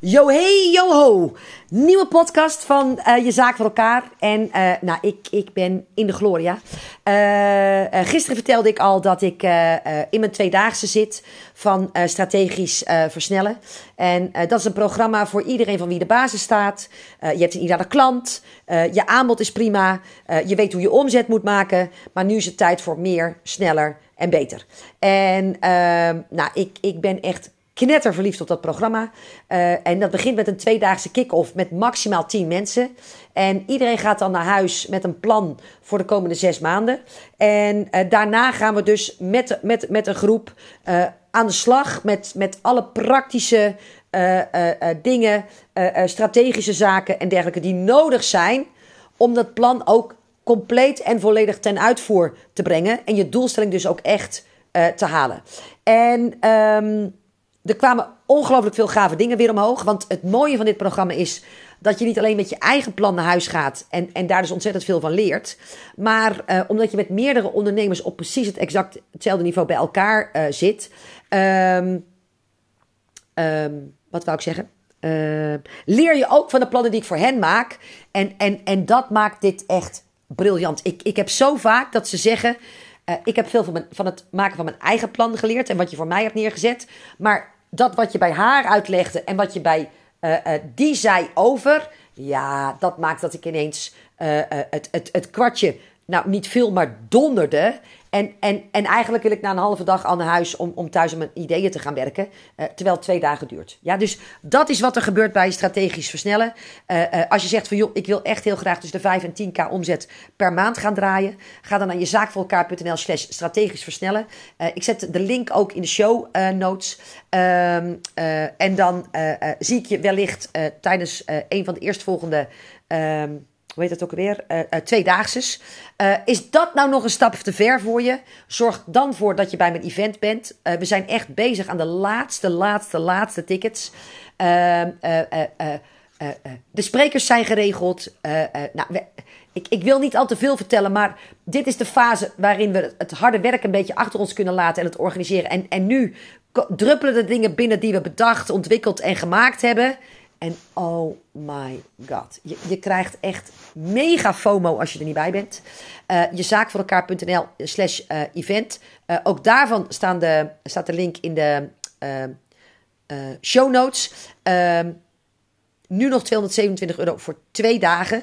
Yo, hey, yo, ho. Nieuwe podcast van uh, Je Zaak voor Elkaar. En uh, nou, ik, ik ben in de gloria. Uh, gisteren vertelde ik al dat ik in mijn tweedaagse zit van strategisch versnellen. En dat is een programma voor iedereen van wie de basis staat. je hebt een ideale klant. je aanbod is prima. je weet hoe je omzet moet maken. Maar nu is het tijd voor meer, sneller en beter. En ehm, nou, ik, ik ben echt knetter verliefd op dat programma. Uh, en dat begint met een tweedaagse kick-off met maximaal 10 mensen. En iedereen gaat dan naar huis met een plan voor de komende zes maanden. En uh, daarna gaan we dus met, met, met een groep uh, aan de slag met, met alle praktische dingen, strategische zaken en dergelijke die nodig zijn om dat plan ook compleet en volledig ten uitvoer te brengen. En je doelstelling dus ook echt te halen. En um, er kwamen ongelooflijk veel gave dingen weer omhoog. Want het mooie van dit programma is dat je niet alleen met je eigen plan naar huis gaat en, en daar dus ontzettend veel van leert. Maar uh, omdat je met meerdere ondernemers op precies het exact hetzelfde niveau bij elkaar uh, zit. Um, um, wat wou ik zeggen? Uh, leer je ook van de plannen die ik voor hen maak. En, en, en dat maakt dit echt briljant. Ik, ik heb zo vaak dat ze zeggen. ik heb veel van, mijn, van het maken van mijn eigen plan geleerd en wat je voor mij hebt neergezet. Maar dat wat je bij haar uitlegde en wat je bij uh, uh, die zei over, ja, dat maakt dat ik ineens uh, het, het, het kwartje, nou niet veel, maar donderde. En, en, en eigenlijk wil ik na een halve dag naar huis om, om thuis aan mijn ideeën te gaan werken. Uh, terwijl het twee dagen duurt. Ja, dus dat is wat er gebeurt bij strategisch versnellen. Uh, uh, als je zegt van joh, ik wil echt heel graag tussen de 5 en 10k omzet per maand gaan draaien. Ga dan naar je zaakvoorelkaar.nl slash strategisch versnellen. ik zet de link ook in de show notes. Ehm, en dan zie ik je wellicht tijdens een van de eerstvolgende... Hoe heet dat ook alweer? Uh, uh, is dat nou nog een stap te ver voor je? Zorg dan voor dat je bij mijn event bent. we zijn echt bezig aan de laatste, laatste, laatste tickets. Ehm, de sprekers zijn geregeld. nou, ik, ik, wil niet al te veel vertellen, maar dit is de fase waarin we het harde werk een beetje achter ons kunnen laten en het organiseren. En, en nu druppelen de dingen binnen die we bedacht, ontwikkeld en gemaakt hebben. En oh my god, je, je, krijgt echt mega FOMO als je er niet bij bent. Uh, je zaak voor elkaar.nl slash uh, event. Uh, ook daarvan staan de, staat de link in de show notes. Ehm, nu nog 227 euro voor twee dagen.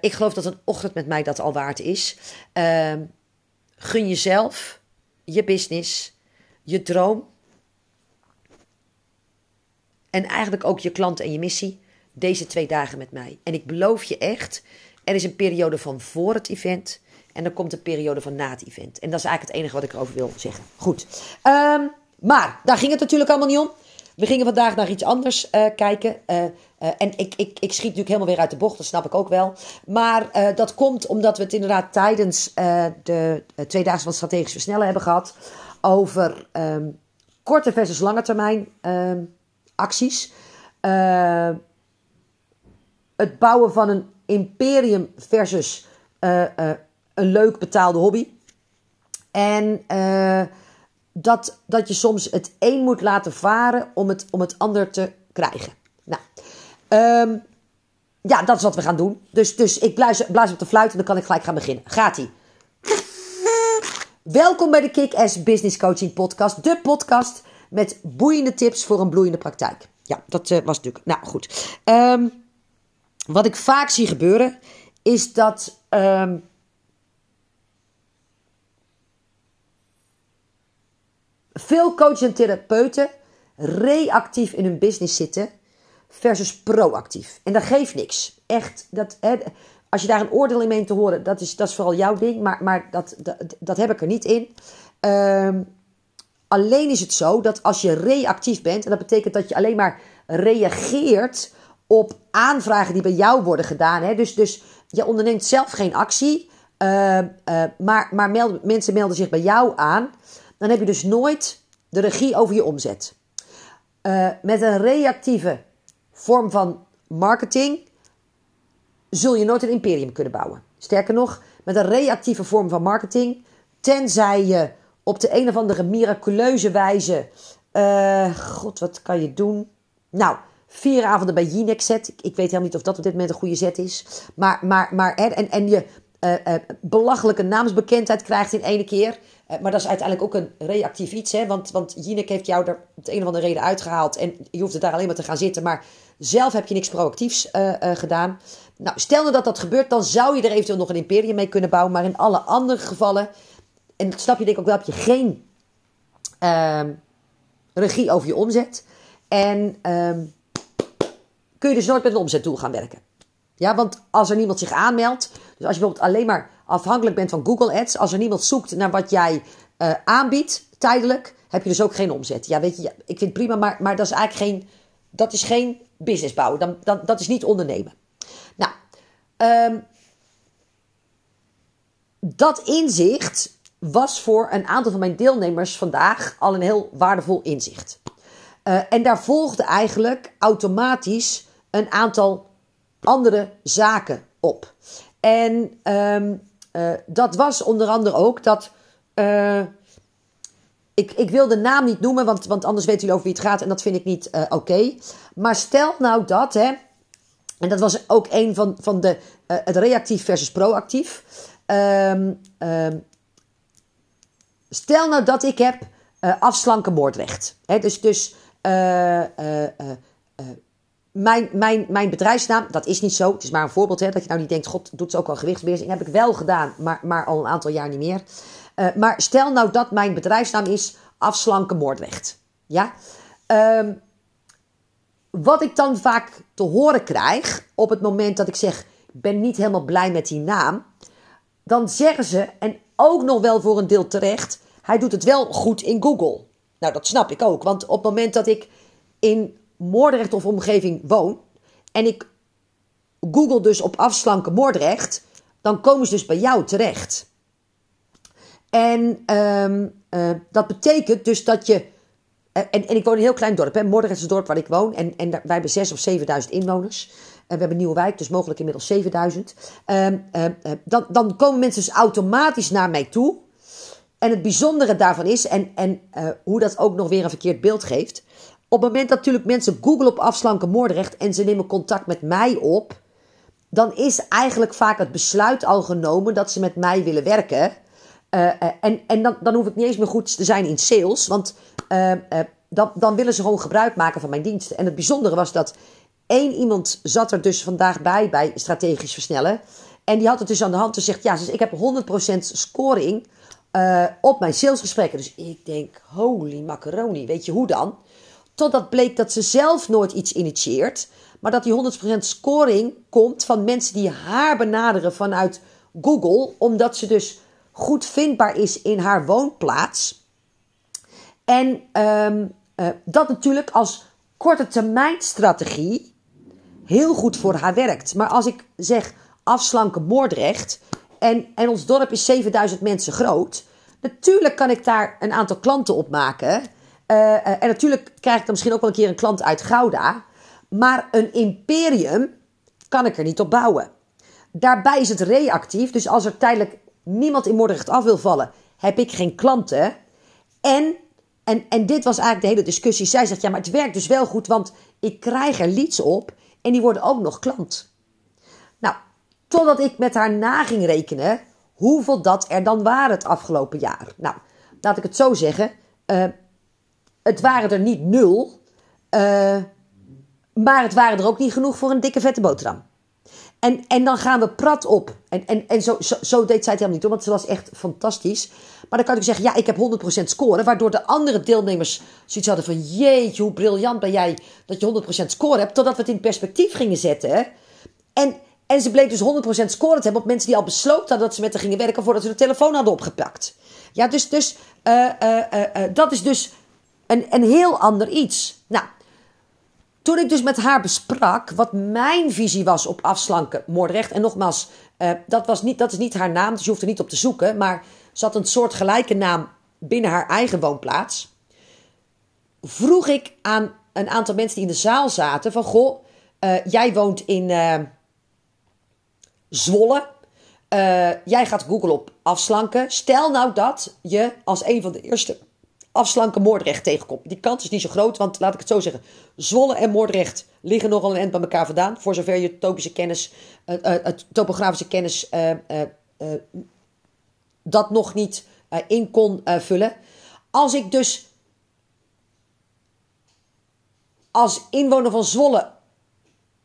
ik geloof dat een ochtend met mij dat al waard is. Ehm, gun jezelf, je business, je droom en eigenlijk ook je klant en je missie deze twee dagen met mij. En ik beloof je echt, er is een periode van voor het event en dan komt een periode van na het event. En dat is eigenlijk het enige wat ik erover wil zeggen. Goed. Um, maar daar ging het natuurlijk allemaal niet om. We gingen vandaag naar iets anders uh, kijken. Uh, uh, en ik, ik, ik schiet natuurlijk helemaal weer uit de bocht, dat snap ik ook wel. Maar dat komt omdat we het inderdaad tijdens de twee dagen van strategisch versnellen hebben gehad. Over um, korte versus lange termijn um, acties. Uh, het bouwen van een imperium versus uh, uh, een leuk betaalde hobby. En dat, dat je soms het een moet laten varen om het, om het ander te krijgen. Nou, um, ja, dat is wat we gaan doen. Dus, dus ik blaas, blaas op de fluit en dan kan ik gelijk gaan beginnen. Gaat-ie. Welkom bij de Kick-Ass Business Coaching Podcast. De podcast met boeiende tips voor een bloeiende praktijk. Ja, dat uh, was natuurlijk. Nou goed. Um, wat ik vaak zie gebeuren is dat. Um, veel coaches en therapeuten reactief in hun business zitten versus proactief. En dat geeft niks. Echt, dat, hè, als je daar een oordeel in meent te horen, dat is, dat is vooral jouw ding, maar, maar dat, dat, dat heb ik er niet in. Um, Alleen is het zo dat als je reactief bent, en dat betekent dat je alleen maar reageert op aanvragen die bij jou worden gedaan. Hè? Dus, dus je onderneemt zelf geen actie, uh, uh, maar, maar mensen melden zich bij jou aan. Dan heb je dus nooit de regie over je omzet. Uh, met een reactieve vorm van marketing zul je nooit een imperium kunnen bouwen. Sterker nog, met een reactieve vorm van marketing, tenzij je op de een of andere miraculeuze wijze. Uh, God, wat kan je doen? Nou, vier avonden bij Jinek zet. Ik, ik, weet helemaal niet of dat op dit moment een goede zet is. Maar, maar, maar en, en je uh, uh, belachelijke naamsbekendheid krijgt in ene keer. Maar dat is uiteindelijk ook een reactief iets. Hè? Want, want Jinek heeft jou er op de een of andere reden uitgehaald. En je hoeft er daar alleen maar te gaan zitten. Maar zelf heb je niks proactiefs gedaan. Nou, stel nou dat dat gebeurt, dan zou je er eventueel nog een imperium mee kunnen bouwen. Maar in alle andere gevallen, en dat snap je denk ik ook wel, heb je geen ehm, regie over je omzet. En ehm, kun je dus nooit met een omzetdoel gaan werken. Ja, want als er niemand zich aanmeldt, dus als je bijvoorbeeld alleen maar afhankelijk bent van Google Ads, als er niemand zoekt naar wat jij uh, aanbiedt tijdelijk, heb je dus ook geen omzet. Ja, weet je, ik vind het prima, maar, maar dat is eigenlijk geen, dat is geen business bouwen. Dan, dan, dat is niet ondernemen. Nou, um, dat inzicht was voor een aantal van mijn deelnemers vandaag al een heel waardevol inzicht. Uh, en daar volgde eigenlijk automatisch een aantal andere zaken op. En um, uh, dat was onder andere ook dat. Uh, ik, ik wil de naam niet noemen, want, want anders weten jullie over wie het gaat en dat vind ik niet oké. Maar stel nou dat, hè, en dat was ook een van, van de, het reactief versus proactief. Um, stel nou dat ik heb afslanken moordrecht. Hè, dus dus mijn, mijn, mijn bedrijfsnaam, dat is niet zo. Het is maar een voorbeeld, hè, dat je nou niet denkt, god, doet ze ook al gewichtsbeheersing. Heb ik wel gedaan, maar, maar al een aantal jaar niet meer. Uh, maar stel nou dat mijn bedrijfsnaam is afslanken moordrecht. Ja? Um, wat ik dan vaak te horen krijg op het moment dat ik zeg, ik ben niet helemaal blij met die naam. Dan zeggen ze, en ook nog wel voor een deel terecht, hij doet het wel goed in Google. Nou, dat snap ik ook, want op het moment dat ik in Moordrecht of omgeving woon en ik google dus op afslanken Moordrecht, dan komen ze dus bij jou terecht. En um, uh, dat betekent dus dat je. Uh, en, en ik woon in een heel klein dorp. Hè. Moordrecht is het dorp waar ik woon. En, en wij hebben 6 of 7000 inwoners. Uh, we hebben een nieuwe wijk, dus mogelijk inmiddels 7000. Um, dan, dan komen mensen dus automatisch naar mij toe. En het bijzondere daarvan is, en, en hoe dat ook nog weer een verkeerd beeld geeft. Op het moment dat natuurlijk mensen googlen op afslanken moordrecht en ze nemen contact met mij op, dan is eigenlijk vaak het besluit al genomen dat ze met mij willen werken. Uh, en en dan, dan hoef ik niet eens meer goed te zijn in sales, want dan, dan willen ze gewoon gebruik maken van mijn diensten. En het bijzondere was dat één iemand zat er dus vandaag bij, bij strategisch versnellen. En die had het dus aan de hand en zegt, ja, dus ik heb 100% scoring op mijn salesgesprekken. Dus ik denk, holy macaroni, weet je hoe dan? Totdat bleek dat ze zelf nooit iets initieert. Maar dat die 100% scoring komt van mensen die haar benaderen vanuit Google. Omdat ze dus goed vindbaar is in haar woonplaats. En um, uh, dat natuurlijk als korte termijn strategie heel goed voor haar werkt. Maar als ik zeg afslanken Moordrecht en, en ons dorp is 7000 mensen groot. Natuurlijk kan ik daar een aantal klanten op maken. Uh, en natuurlijk krijg ik dan misschien ook wel een keer een klant uit Gouda. Maar een imperium kan ik er niet op bouwen. Daarbij is het reactief. Dus als er tijdelijk niemand in Moordrecht af wil vallen, heb ik geen klanten. En, en, en dit was eigenlijk de hele discussie. Zij zegt, ja, maar het werkt dus wel goed, want ik krijg er leads op en die worden ook nog klant. Nou, totdat ik met haar na ging rekenen hoeveel dat er dan waren het afgelopen jaar. Nou, laat ik het zo zeggen. Uh, het waren er niet nul. Uh, maar het waren er ook niet genoeg voor een dikke vette boterham. En, en dan gaan we prat op. En, en, en zo, zo, deed zij het helemaal niet hoor, want ze was echt fantastisch. Maar dan kan ik zeggen, ja, ik heb 100% scoren. Waardoor de andere deelnemers zoiets hadden van... Jeetje, hoe briljant ben jij dat je 100% score hebt. Totdat we het in perspectief gingen zetten. En, en ze bleek dus 100% score te hebben op mensen die al besloten hadden dat ze met haar gingen werken... voordat ze de telefoon hadden opgepakt. Ja, dus, dus uh, uh, uh, dat is dus een, een heel ander iets. Toen ik dus met haar besprak wat mijn visie was op afslanken, moordrecht. En nogmaals, uh, dat, was niet, dat is niet haar naam, dus je hoeft er niet op te zoeken. Maar ze had een soort gelijke naam binnen haar eigen woonplaats. Vroeg ik aan een aantal mensen die in de zaal zaten: van goh, uh, jij woont in uh, Zwolle. jij gaat Google op afslanken. Stel nou dat je als een van de eerste afslanken Moordrecht tegenkomt. Die kans is niet zo groot, want laat ik het zo zeggen. Zwolle en Moordrecht liggen nogal een end bij elkaar vandaan. Voor zover je topische kennis, uh, topografische kennis dat nog niet in kon vullen. Als ik dus als inwoner van Zwolle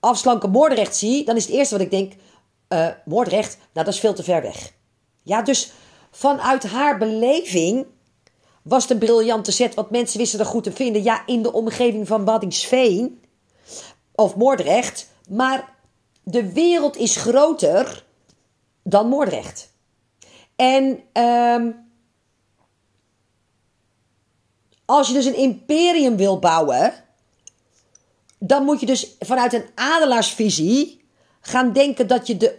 afslanken Moordrecht zie, dan is het eerste wat ik denk: Moordrecht, nou dat is veel te ver weg. Ja, dus vanuit haar beleving was het een briljante set, want mensen wisten er goed te vinden. Ja, in de omgeving van Baddingsveen of Moordrecht, maar de wereld is groter dan Moordrecht. En um, als je dus een imperium wil bouwen, dan moet je dus vanuit een adelaarsvisie gaan denken dat je de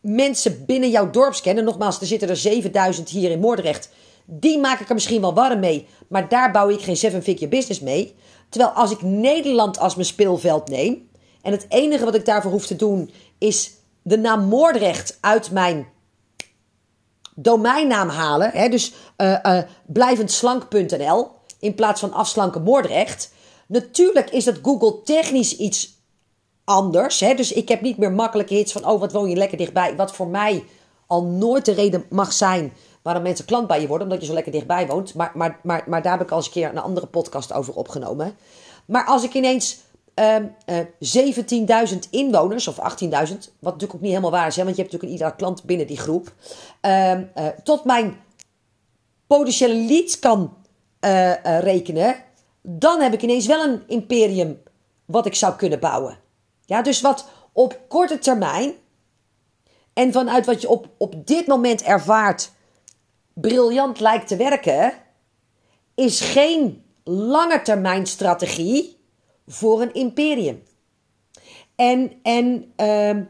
mensen binnen jouw dorpskern, nogmaals, er zitten er 7000 hier in Moordrecht, die maak ik er misschien wel warm mee, maar daar bouw ik geen seven figure business mee. Terwijl als ik Nederland als mijn speelveld neem, en het enige wat ik daarvoor hoef te doen is de naam Moordrecht uit mijn domeinnaam halen, hè, dus uh, uh, blijvendslank.nl in plaats van afslanken Moordrecht. Natuurlijk is dat Google technisch iets anders. Hè? Dus ik heb niet meer makkelijke hits van, oh, wat woon je lekker dichtbij. Wat voor mij al nooit de reden mag zijn waarom mensen klant bij je worden, omdat je zo lekker dichtbij woont. Maar, maar, maar, maar daar heb ik al eens een keer een andere podcast over opgenomen. Maar als ik ineens um, uh, 17.000 inwoners, of 18.000, wat natuurlijk ook niet helemaal waar is, hè, want je hebt natuurlijk een ieder klant binnen die groep, um, uh, tot mijn potentiële leads kan uh, rekenen, dan heb ik ineens wel een imperium wat ik zou kunnen bouwen. Ja, dus wat op korte termijn en vanuit wat je op, op dit moment ervaart briljant lijkt te werken, is geen lange termijn strategie voor een imperium. En, en uh,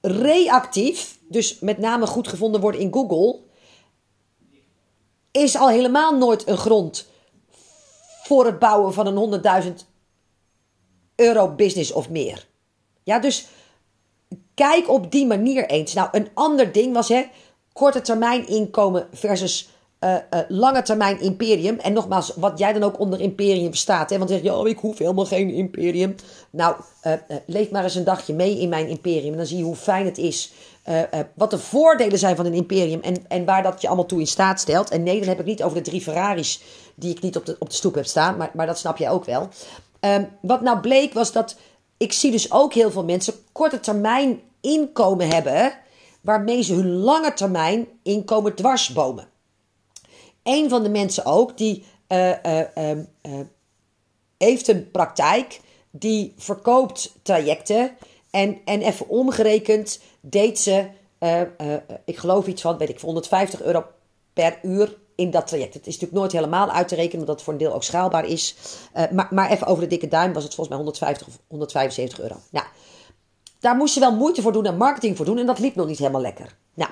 reactief, dus met name goed gevonden worden in Google, is al helemaal nooit een grond voor het bouwen van een 100.000 euro business of meer. Ja, dus kijk op die manier eens. Nou, een ander ding was hè, korte termijn inkomen versus uh, uh, lange termijn imperium. En nogmaals, wat jij dan ook onder imperium verstaat. Hè? Want zeg je, oh, ik hoef helemaal geen imperium. Nou, uh, leef maar eens een dagje mee in mijn imperium. En dan zie je hoe fijn het is. wat de voordelen zijn van een imperium. En, en waar dat je allemaal toe in staat stelt. En nee, dan heb ik niet over de drie Ferraris die ik niet op de, op de stoep heb staan. Maar, maar dat snap jij ook wel. Um, wat nou bleek was dat ik zie dus ook heel veel mensen korte termijn inkomen hebben, waarmee ze hun lange termijn inkomen dwarsbomen. Een van de mensen ook, die uh, uh, uh, heeft een praktijk, die verkoopt trajecten en, en even omgerekend deed ze, ik geloof iets van, weet ik, 150 euro per uur in dat traject. Het is natuurlijk nooit helemaal uit te rekenen, omdat het voor een deel ook schaalbaar is. Uh, maar, maar even over de dikke duim was het volgens mij 150 of 175 euro. Nou, daar moest je wel moeite voor doen en marketing voor doen. En dat liep nog niet helemaal lekker. Nou,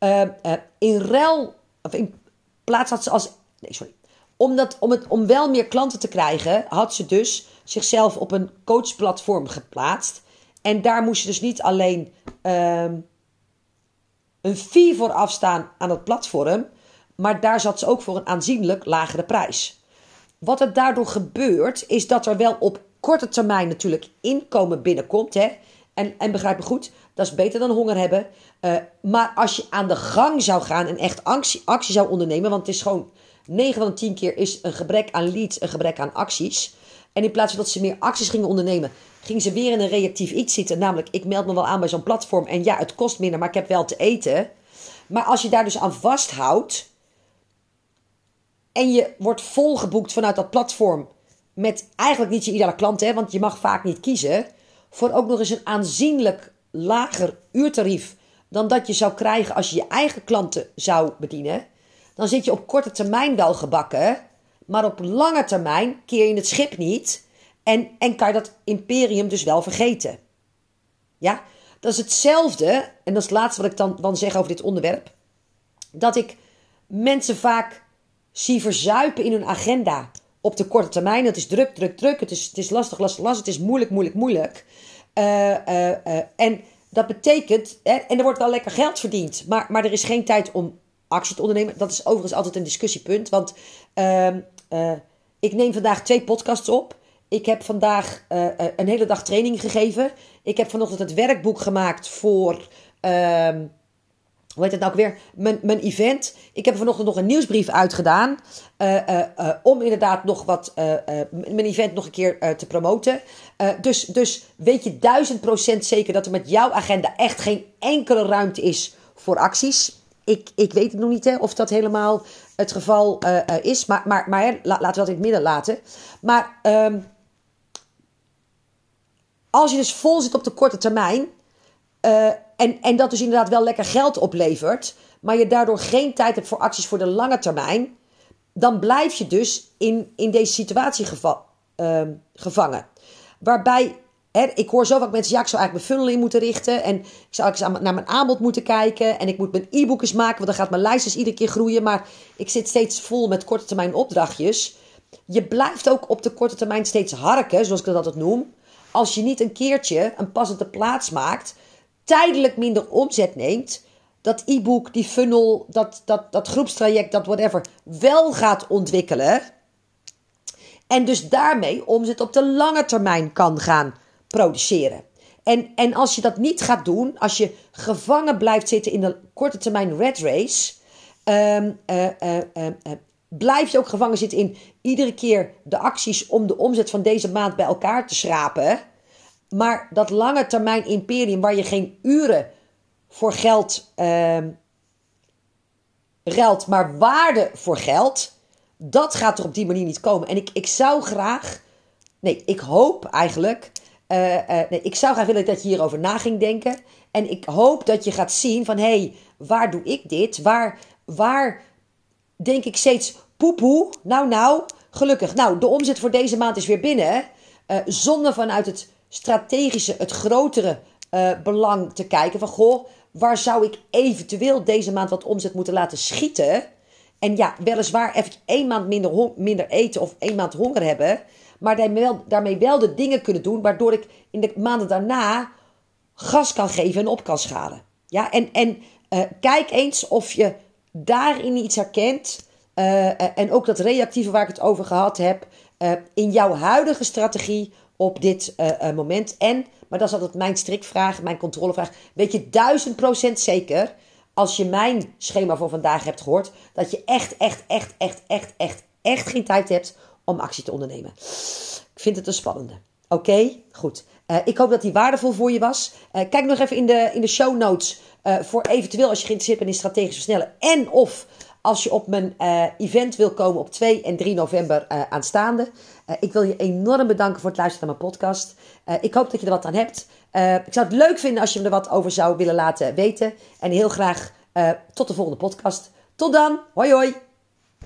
uh, uh, in ruil, of in plaats had ze als. Nee, sorry. Om, dat, om, het, om wel meer klanten te krijgen, had ze dus zichzelf op een coachplatform geplaatst. En daar moest je dus niet alleen uh, een fee voor afstaan aan het platform, maar daar zat ze ook voor een aanzienlijk lagere prijs. Wat er daardoor gebeurt, is dat er wel op korte termijn natuurlijk inkomen binnenkomt. Hè? En, en begrijp me goed, dat is beter dan honger hebben. Uh, maar als je aan de gang zou gaan en echt actie, actie zou ondernemen, want het is gewoon 9 van de 10 keer is een gebrek aan leads, een gebrek aan acties. En in plaats van dat ze meer acties gingen ondernemen, gingen ze weer in een reactief iets zitten. Namelijk, ik meld me wel aan bij zo'n platform en ja, het kost minder, maar ik heb wel te eten. Maar als je daar dus aan vasthoudt, en je wordt volgeboekt vanuit dat platform met eigenlijk niet je ideale klant, hè, want je mag vaak niet kiezen, voor ook nog eens een aanzienlijk lager uurtarief dan dat je zou krijgen als je je eigen klanten zou bedienen, dan zit je op korte termijn wel gebakken, maar op lange termijn keer je het schip niet en, en kan je dat imperium dus wel vergeten. Ja, dat is hetzelfde, en dat is het laatste wat ik dan, dan zeg over dit onderwerp, dat ik mensen vaak zie verzuipen in hun agenda op de korte termijn. Het is druk, druk, druk. Het is, het is lastig, lastig, lastig. Het is moeilijk, moeilijk, moeilijk. Uh, uh, uh, en dat betekent, hè, en er wordt wel lekker geld verdiend, maar, maar er is geen tijd om actie te ondernemen. Dat is overigens altijd een discussiepunt, want ehm, ik neem vandaag twee podcasts op. Ik heb vandaag een hele dag training gegeven. Ik heb vanochtend het werkboek gemaakt voor. Uh, hoe heet het nou ook weer? Mijn, mijn event. Ik heb vanochtend nog een nieuwsbrief uitgedaan. Uh, om inderdaad nog wat. mijn event nog een keer te promoten. dus, dus weet je duizend procent zeker dat er met jouw agenda echt geen enkele ruimte is voor acties. Ik, ik weet het nog niet hè, of dat helemaal het geval is. Maar, maar, maar laten we dat in het midden laten. Maar. Um, als je dus vol zit op de korte termijn. Uh, en, en dat dus inderdaad wel lekker geld oplevert. Maar je daardoor geen tijd hebt voor acties voor de lange termijn. Dan blijf je dus in, in deze situatie uh, gevangen. Waarbij Hè, ik hoor zo vaak mensen, ja, ik zou eigenlijk mijn funnel in moeten richten. En ik zou eigenlijk naar mijn aanbod moeten kijken. En ik moet mijn e-boekjes maken, want dan gaat mijn lijst dus iedere keer groeien. Maar ik zit steeds vol met korte termijn opdrachtjes. Je blijft ook op de korte termijn steeds harken, zoals ik dat altijd noem als je niet een keertje een passende plaats maakt, tijdelijk minder omzet neemt, dat e-book, die funnel, dat, dat, dat groepstraject, dat whatever, wel gaat ontwikkelen. En dus daarmee omzet op de lange termijn kan gaan produceren. En, en als je dat niet gaat doen, als je gevangen blijft zitten in de korte termijn red race, um, blijf je ook gevangen zitten in iedere keer de acties om de omzet van deze maand bij elkaar te schrapen. Maar dat lange termijn imperium waar je geen uren voor geld ruilt, maar waarde voor geld, dat gaat er op die manier niet komen. En ik, ik zou graag, nee, ik hoop eigenlijk, uh, uh, nee, ik zou graag willen dat je hierover na ging denken. En ik hoop dat je gaat zien van, hé, hey, waar doe ik dit? Waar, waar denk ik steeds poepoe. Nou, nou, gelukkig. Nou, de omzet voor deze maand is weer binnen. Uh, zonder vanuit het strategische, het grotere uh, belang te kijken. Van goh, waar zou ik eventueel deze maand wat omzet moeten laten schieten? En ja, weliswaar even één maand minder, minder eten of één maand honger hebben. Maar daarmee wel, daarmee wel de dingen kunnen doen waardoor ik in de maanden daarna gas kan geven en op kan schalen. Ja, en, en uh, kijk eens of je daarin iets herkent. Uh, en ook dat reactieve waar ik het over gehad heb. In jouw huidige strategie op dit moment. En, maar dat is altijd mijn strikvraag, mijn controlevraag. Weet je duizend procent zeker, als je mijn schema voor vandaag hebt gehoord, dat je echt, echt, echt, echt, echt, echt, echt geen tijd hebt om actie te ondernemen. Ik vind het een spannende. Oké, goed. ik hoop dat die waardevol voor je was. kijk nog even in de, in de show notes voor eventueel als je geïnteresseerd bent in strategisch versnellen. En of als je op mijn uh, event wil komen op 2 en 3 november uh, aanstaande. Uh, ik wil je enorm bedanken voor het luisteren naar mijn podcast. ik hoop dat je er wat aan hebt. ik zou het leuk vinden als je me er wat over zou willen laten weten. En heel graag tot de volgende podcast. Tot dan. Hoi hoi.